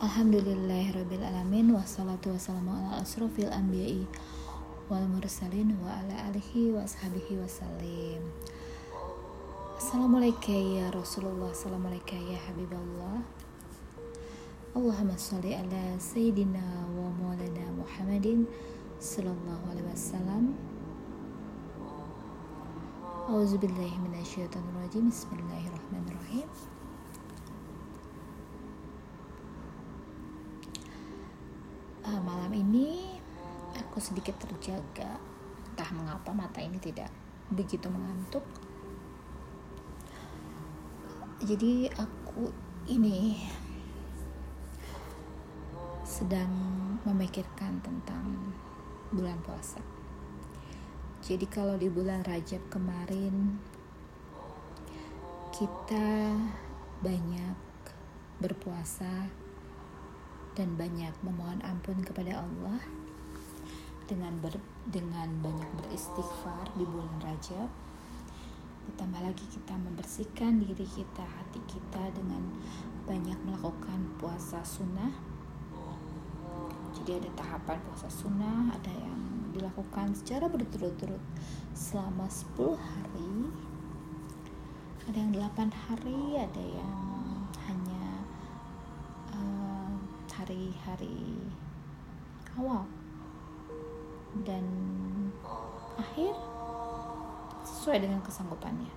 Alhamdulillahirrabbilalamin Wassalatu wassalamu ala asrafil anbiya'i wal mursalin wa ala alihi wa ashabihi wasallim Assalamualaikum ya Rasulullah Assalamualaikum ya Habibullah. Allahumma salli ala Sayyidina wa maulana Muhammadin Sallallahu alaihi wasallam. Auzubillahi minasyaitonirrajim. Bismillahirrahmanirrahim uh, malam ini aku sedikit terjaga. Entah mengapa mata ini tidak begitu mengantuk. Jadi aku ini sedang memikirkan tentang bulan puasa. Jadi kalau di bulan Rajab kemarin kita banyak berpuasa dan banyak memohon ampun kepada Allah dengan ber, dengan banyak beristighfar di bulan Rajab. Ditambah lagi kita membersihkan diri kita hati kita dengan banyak melakukan puasa sunnah. Jadi ada tahapan puasa sunnah ada yang dilakukan secara berturut-turut selama 10 hari. Ada yang 8 hari ada yang hari-hari awal dan akhir sesuai dengan kesanggupannya.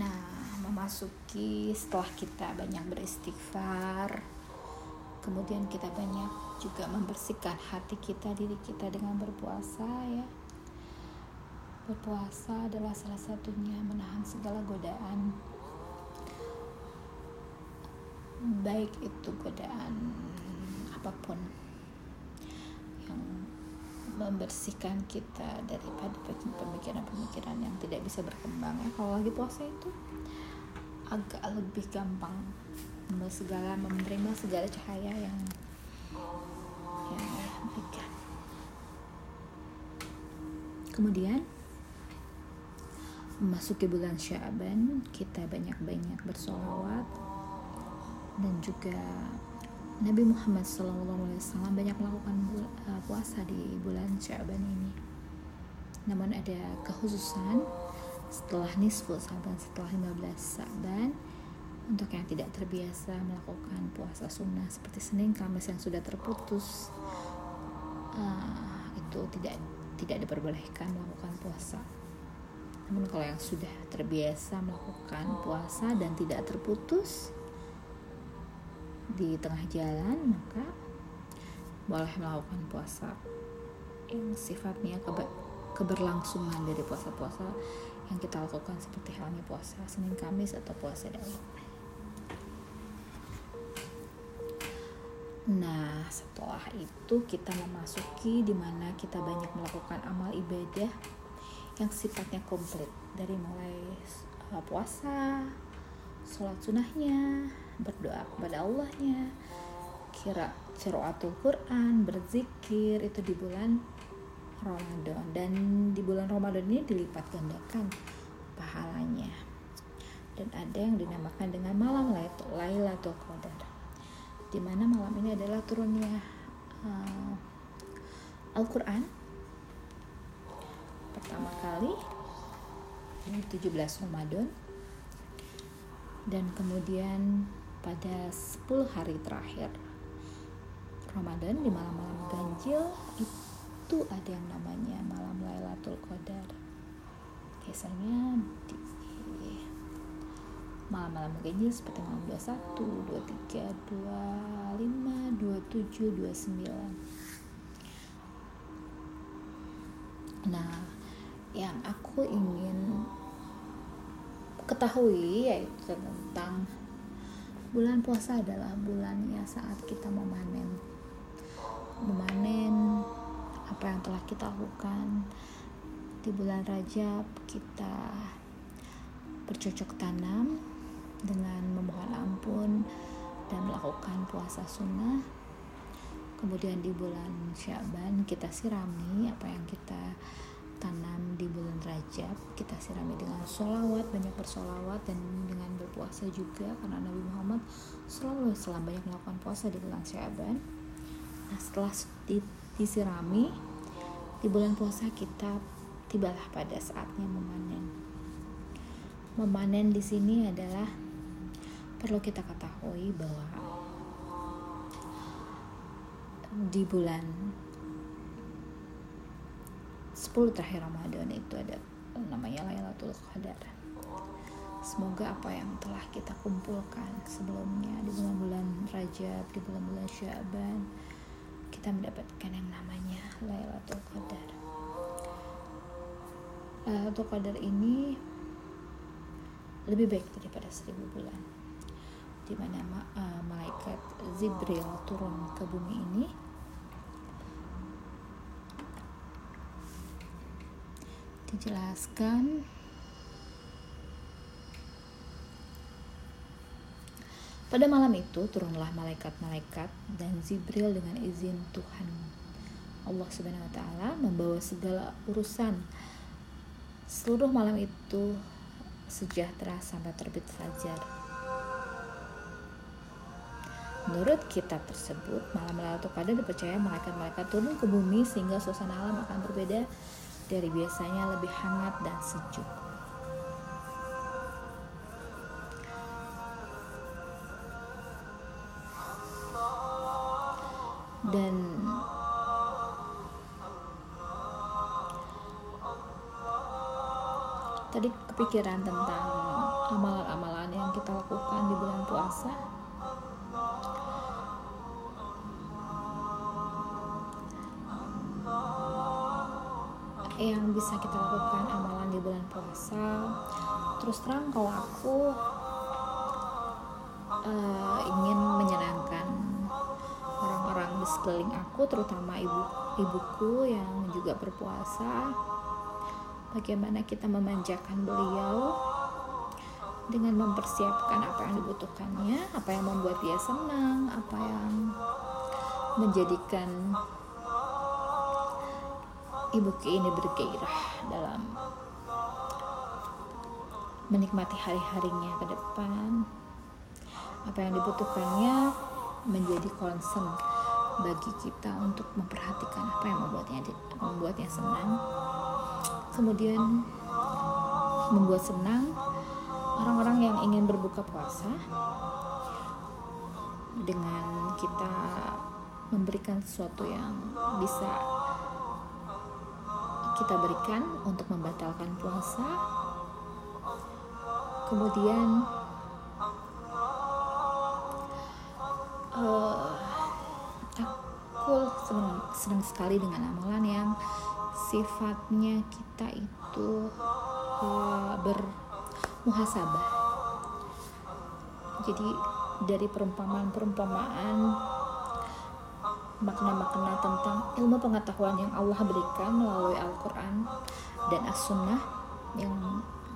Nah, memasuki setelah kita banyak beristighfar, kemudian kita banyak juga membersihkan hati kita, diri kita dengan berpuasa ya. Berpuasa adalah salah satunya menahan segala godaan baik itu godaan apa pun yang membersihkan kita daripada pemikiran-pemikiran yang tidak bisa berkembang. Ya kalau lagi puasa itu agak lebih gampang segala menerima segala cahaya yang yang berikan kemudian memasuki bulan Syaban kita banyak-banyak bersolawat dan juga Nabi Muhammad SAW banyak melakukan uh, puasa di bulan Syaban ini. Namun ada kekhususan setelah nisfu Syaban, setelah 15 Syaban untuk yang tidak terbiasa melakukan puasa sunnah seperti Senin Kamis yang sudah terputus uh, itu tidak tidak diperbolehkan melakukan puasa. Namun kalau yang sudah terbiasa melakukan puasa dan tidak terputus, di tengah jalan maka boleh melakukan puasa yang sifatnya keber keberlangsungan dari puasa-puasa yang kita lakukan seperti halnya puasa Senin Kamis atau puasa Daud. Nah, setelah itu kita memasuki di mana kita banyak melakukan amal ibadah yang sifatnya komplit dari mulai uh, puasa, sholat sunnahnya, berdoa kepada Allahnya kira ceraatul Quran berzikir itu di bulan Ramadan. Dan di bulan Ramadan ini dilipat gandakan pahalanya. Dan ada yang dinamakan dengan malam Lailatul Qadar di mana malam ini adalah turunnya uh, Al-Quran. Pertama kali ini 17 Ramadan dan kemudian pada 10 hari terakhir Ramadan di malam-malam ganjil itu ada yang namanya malam Lailatul Qadar. Biasanya di malam-malam ganjil seperti malam 21, 23, 25, 27, 29 nah yang aku ingin ketahui yaitu tentang bulan puasa adalah bulannya saat kita memanen. Memanen apa yang telah kita lakukan. Di bulan Rajab kita bercocok tanam dengan memohon ampun dan melakukan puasa sunnah. Kemudian di bulan Syaban kita sirami apa yang kita tanam di bulan Rajab kita sirami dengan sholawat banyak bersolawat dan dengan berpuasa juga karena Nabi Muhammad selalu selam banyak melakukan puasa di bulan Syaban. Nah setelah disirami di bulan puasa kita tibalah pada saatnya memanen. Memanen di sini adalah perlu kita ketahui bahwa di bulan 10 terakhir Ramadan itu ada namanya Lailatul Qadar. Semoga apa yang telah kita kumpulkan sebelumnya di bulan-bulan Rajab, di bulan-bulan Syaban, kita mendapatkan yang namanya Lailatul Qadar. Lailatul Qadar ini lebih baik daripada seribu bulan di mana uh, malaikat Zibril turun ke bumi ini dijelaskan Pada malam itu turunlah malaikat-malaikat dan Zibril dengan izin Tuhan Allah Subhanahu wa taala membawa segala urusan. Seluruh malam itu sejahtera sampai terbit fajar. Menurut kitab tersebut, malam Lailatul Qadar dipercaya malaikat-malaikat turun ke bumi sehingga suasana alam akan berbeda dari biasanya lebih hangat dan sejuk. Dan tadi kepikiran tentang amalan-amalan yang kita lakukan di bulan puasa yang bisa kita lakukan amalan di bulan puasa. Terus terang kalau aku uh, ingin menyenangkan orang-orang di sekeliling aku terutama ibu ibuku yang juga berpuasa bagaimana kita memanjakan beliau dengan mempersiapkan apa yang dibutuhkannya apa yang membuat dia senang apa yang menjadikan ibu ini bergairah dalam menikmati hari-harinya ke depan. Apa yang dibutuhkannya menjadi concern bagi kita untuk memperhatikan apa yang membuatnya membuatnya senang. Kemudian membuat senang orang-orang yang ingin berbuka puasa dengan kita memberikan sesuatu yang bisa kita berikan untuk membatalkan puasa. Kemudian uh, aku senang, senang sekali dengan amalan yang sifatnya kita itu uh, bermuhasabah. Jadi dari perumpamaan-perumpamaan makna-makna tentang ilmu pengetahuan yang Allah berikan melalui Al-Quran dan As-Sunnah yang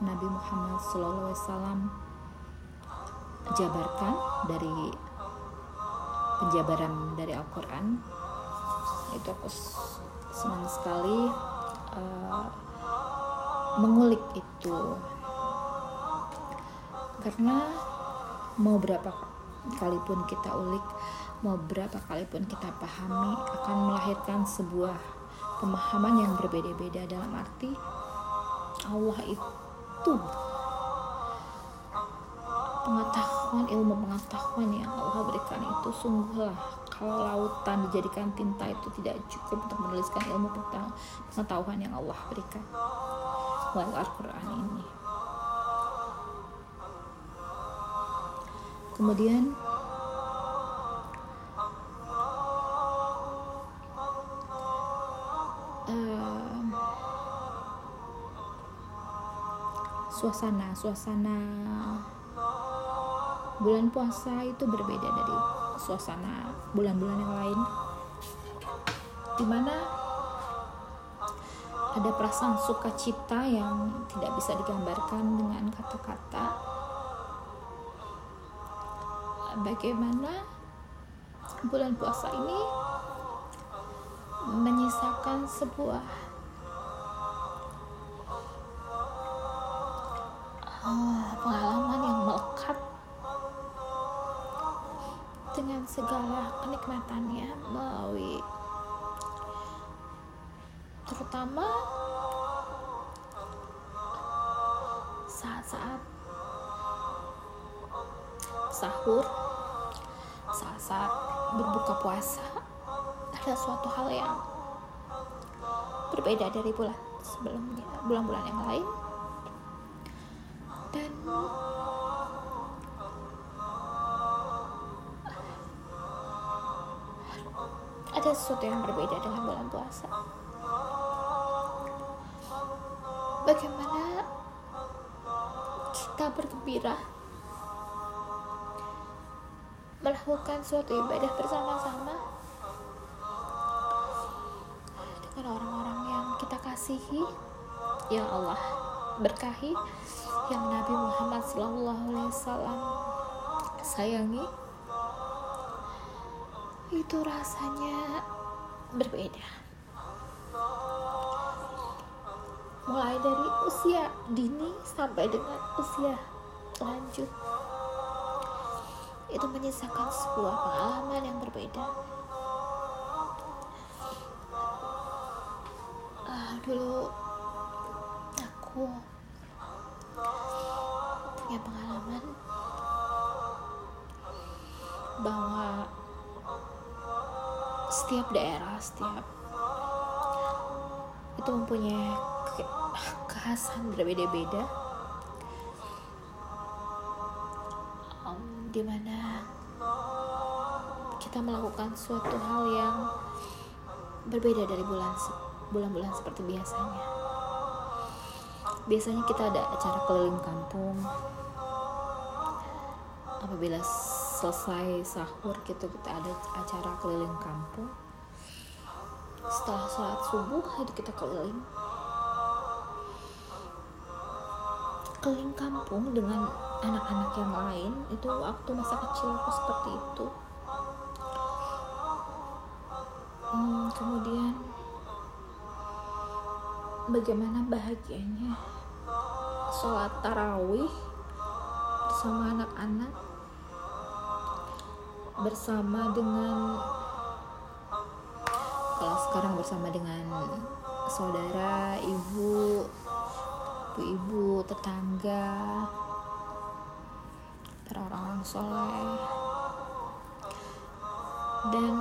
Nabi Muhammad SAW jabarkan dari penjabaran dari Al-Quran. Itu aku senang sekali uh, mengulik itu. Karena mau berapa kali pun kita ulik mau berapa kali pun kita pahami akan melahirkan sebuah pemahaman yang berbeda-beda dalam arti Allah itu pengetahuan ilmu pengetahuan yang Allah berikan itu sungguhlah kalau lautan dijadikan tinta itu tidak cukup untuk menuliskan ilmu pengetahuan yang Allah berikan. Melalui Al-Quran ini. Kemudian suasana suasana bulan puasa itu berbeda dari suasana bulan-bulan yang lain. Di mana ada perasaan sukacita yang tidak bisa digambarkan dengan kata-kata. Bagaimana bulan puasa ini menyisakan sebuah oh, pengalaman yang melekat dengan segala kenikmatannya melalui terutama saat-saat sahur saat-saat berbuka puasa ada suatu hal yang berbeda dari bulan sebelumnya bulan-bulan yang lain ada sesuatu yang berbeda dengan bulan puasa. Bagaimana kita bergembira melakukan suatu ibadah bersama-sama dengan orang-orang yang kita kasihi? Yang Allah berkahi yang Nabi Muhammad SAW sayangi itu rasanya berbeda. Mulai dari usia dini sampai dengan usia lanjut itu menyisakan sebuah pengalaman yang berbeda. Uh, dulu aku punya pengalaman bahwa setiap daerah setiap itu mempunyai kekhasan berbeda-beda. Um, di mana kita melakukan suatu hal yang berbeda dari bulan bulan-bulan seperti biasanya biasanya kita ada acara keliling kampung. Apabila selesai sahur gitu kita ada acara keliling kampung. Setelah sholat subuh itu kita keliling. Keliling kampung dengan anak-anak yang lain itu waktu masa kecil aku seperti itu. Hmm, kemudian bagaimana bahagianya? Sholat tarawih bersama anak-anak bersama dengan kalau sekarang bersama dengan saudara, ibu, ibu-ibu, tetangga, orang-orang soleh, dan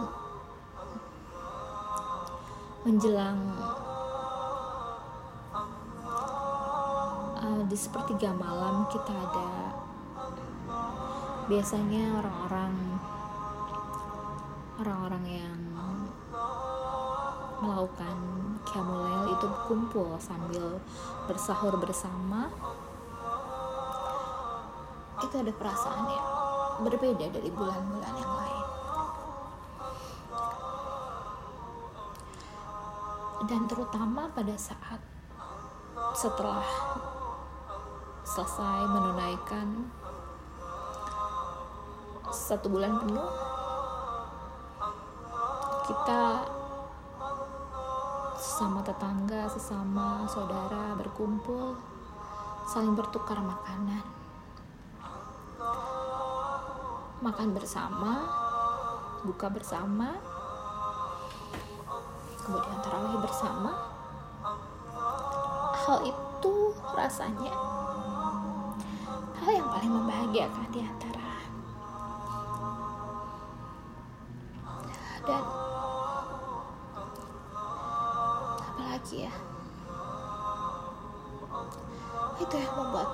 menjelang uh, di sepertiga malam kita ada biasanya orang-orang orang-orang yang melakukan kiamulail itu kumpul sambil bersahur bersama. Itu ada perasaan yang berbeda dari bulan-bulan yang lain. Dan terutama pada saat setelah selesai menunaikan satu bulan penuh kita sesama tetangga, sesama saudara berkumpul, saling bertukar makanan. Makan bersama, buka bersama, kemudian tarawih bersama. Hal itu rasanya hal yang paling membahagiakan di antara? Dan apalagi ya? Itu yang membuat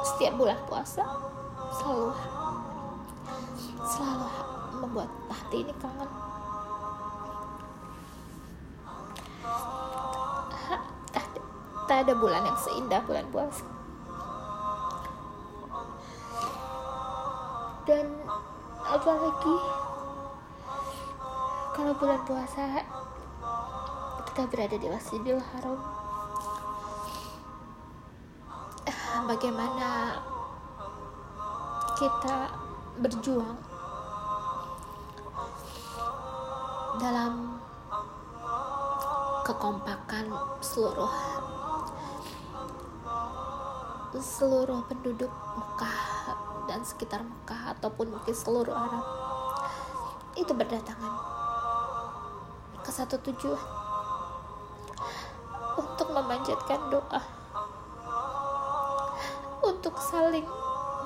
setiap bulan puasa selalu selalu membuat hati ini kangen. Tak ada bulan yang seindah bulan puasa dan apalagi kalau bulan puasa kita berada di Masjidil Haram. Bagaimana kita berjuang dalam kekompakan seluruh seluruh penduduk Mekah dan sekitar Mekah ataupun mungkin seluruh Arab. Itu berdatangan ke satu tujuan. Untuk memanjatkan doa. Untuk saling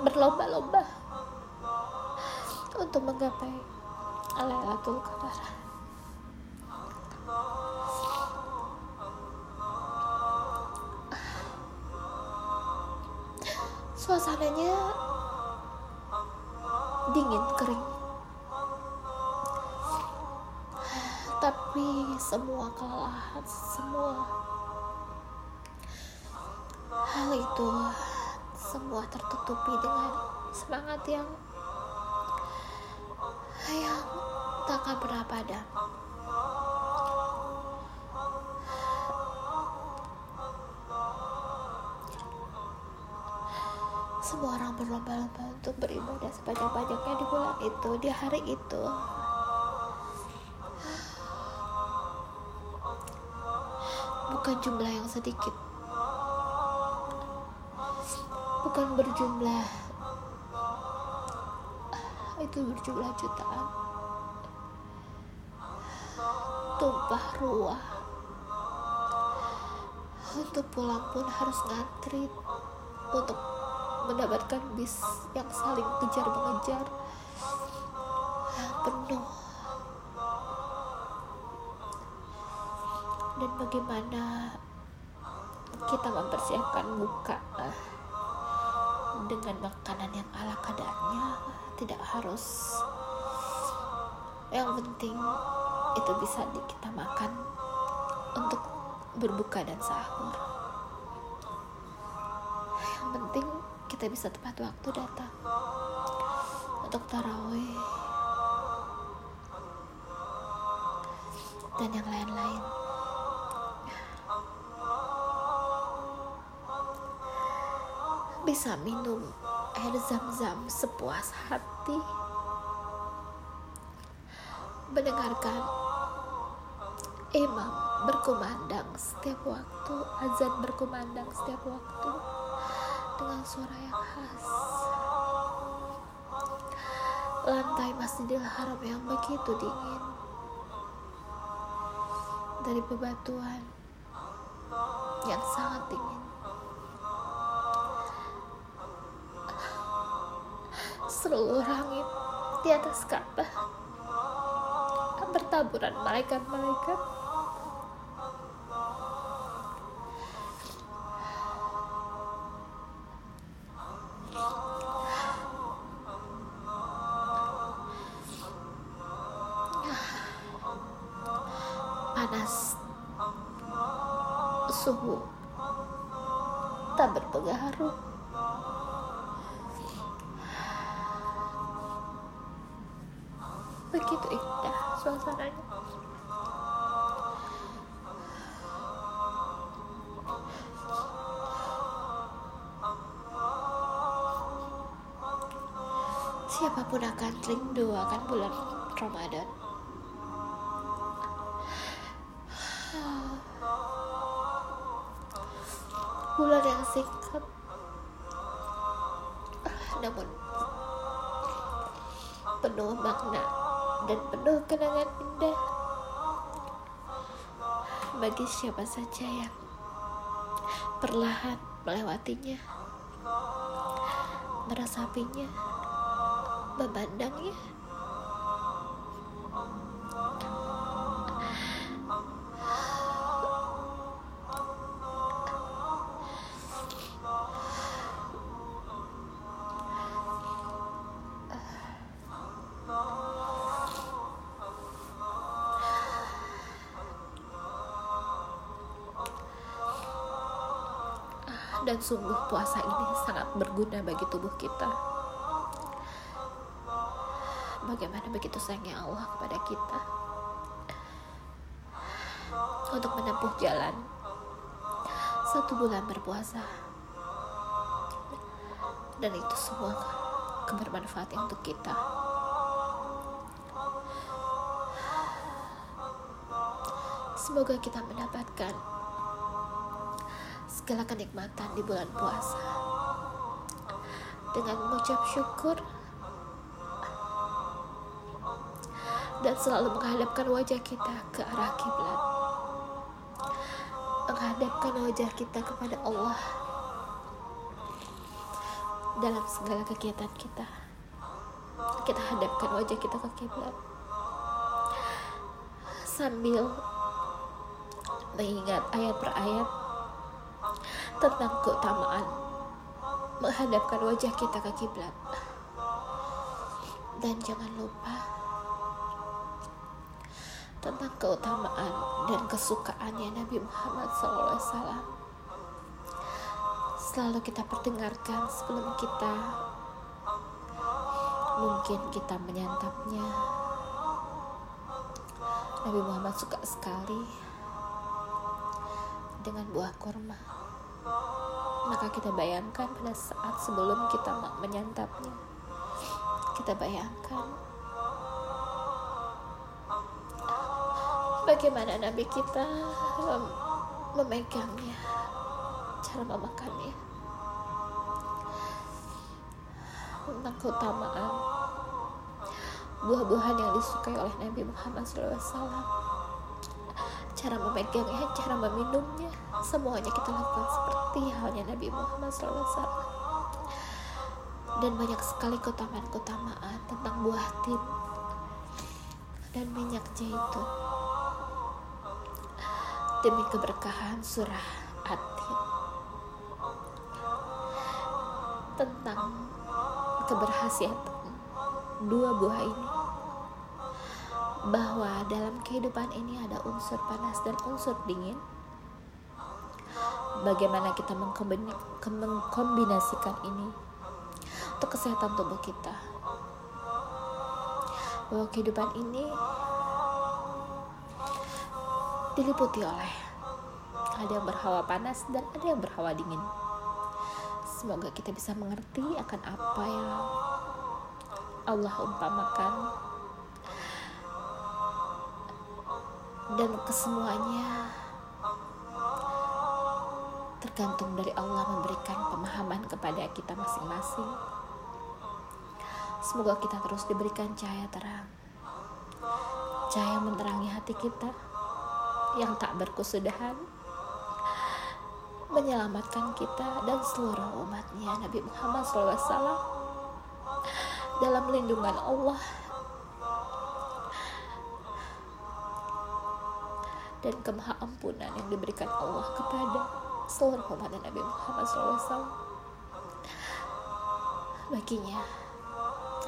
berlomba-lomba. Untuk menggapai Lailatul Qadar. Suasananya semua kelelahan, semua hal itu semua tertutupi dengan semangat yang yang tak akan pernah padam. Semua orang berlomba-lomba untuk beribadah sebanyak-banyaknya di bulan itu, di hari itu. Bukan jumlah yang sedikit, bukan berjumlah. Itu berjumlah jutaan. Tumpah ruah. Untuk pulang pun harus ngantri untuk mendapatkan bis yang saling kejar mengejar penuh dan bagaimana kita mempersiapkan buka dengan makanan yang ala kadarnya tidak harus. Yang penting itu bisa kita makan untuk berbuka dan sahur. Yang penting kita bisa tepat waktu datang untuk tarawih dan yang lain-lain bisa minum air zam-zam sepuas hati. Mendengarkan imam berkumandang setiap waktu azan berkumandang setiap waktu dengan suara yang khas. Lantai Masjidil Haram yang begitu dingin dari bebatuan yang sangat dingin seluruh langit di atas Ka'bah. Bertaburan malaikat-malaikat. Panas. Suhu tak berpengaruh siapa pun akan rindu akan bulan Ramadan. Bulan yang singkat. Namun penuh makna dan penuh kenangan indah bagi siapa saja yang perlahan melewatinya, merasapinya, memandangnya. dan sungguh puasa ini sangat berguna bagi tubuh kita bagaimana begitu sayangnya Allah kepada kita? Untuk menempuh jalan satu bulan berpuasa. Dan itu semua kebermanfaatan untuk kita. Semoga kita mendapatkan segala kenikmatan di bulan puasa. dengan mengucap syukur dan selalu menghadapkan wajah kita ke arah kiblat. Menghadapkan wajah kita kepada Allah dalam segala kegiatan kita. Kita hadapkan wajah kita ke kiblat. Sambil mengingat ayat per ayat tentang keutamaan menghadapkan wajah kita ke kiblat. Dan jangan lupa tentang keutamaan dan kesukaannya Nabi Muhammad SAW. Selalu kita perdengarkan sebelum kita mungkin kita menyantapnya. Nabi Muhammad suka sekali dengan buah kurma. Maka kita bayangkan pada saat sebelum kita menyantapnya kita bayangkan bagaimana Nabi kita mem memegangnya cara memakannya? Tentang keutamaan buah-buahan yang disukai oleh Nabi Muhammad SAW cara memegangnya, cara meminumnya semuanya kita lakukan seperti halnya Nabi Muhammad SAW dan banyak sekali keutamaan-keutamaan tentang buah tin dan minyak zaitun demi keberkahan surah At-Tin tentang keberhasilan dua buah ini. Bahwa dalam kehidupan ini ada unsur panas dan unsur dingin. Bagaimana kita mengkombinasikan ini untuk kesehatan tubuh kita. Bahwa kehidupan ini diliputi oleh ada yang berhawa panas dan ada yang berhawa dingin. Semoga kita bisa mengerti akan apa yang Allah umpamakan. Dan kesemuanya tergantung dari Allah memberikan pemahaman kepada kita masing-masing. Semoga kita terus diberikan cahaya terang, cahaya menerangi hati kita yang tak berkesudahan, menyelamatkan kita dan seluruh umatnya Nabi Muhammad SAW dalam lindungan Allah dan kemahampunan yang diberikan Allah kepada seluruh umat Nabi Muhammad SAW. Baginya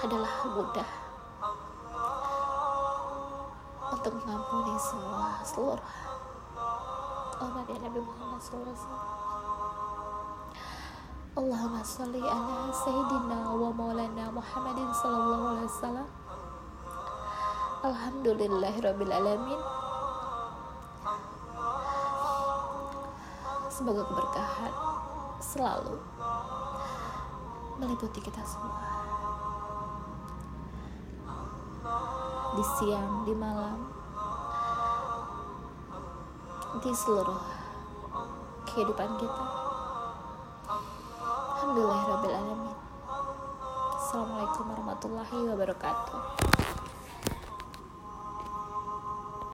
adalah mudah untuk mengampuni semua seluruh umat Nabi Muhammad SAW. Allahumma salli ala Sayyidina wa maulana Muhammadin sallallahu alaihi wasallam. Alhamdulillahirabbil alamin. Semoga keberkahan selalu meliputi kita semua. Di siang, di malam, di seluruh kehidupan kita. Alhamdulillahirrahmanirrahim. Assalamualaikum warahmatullahi wabarakatuh.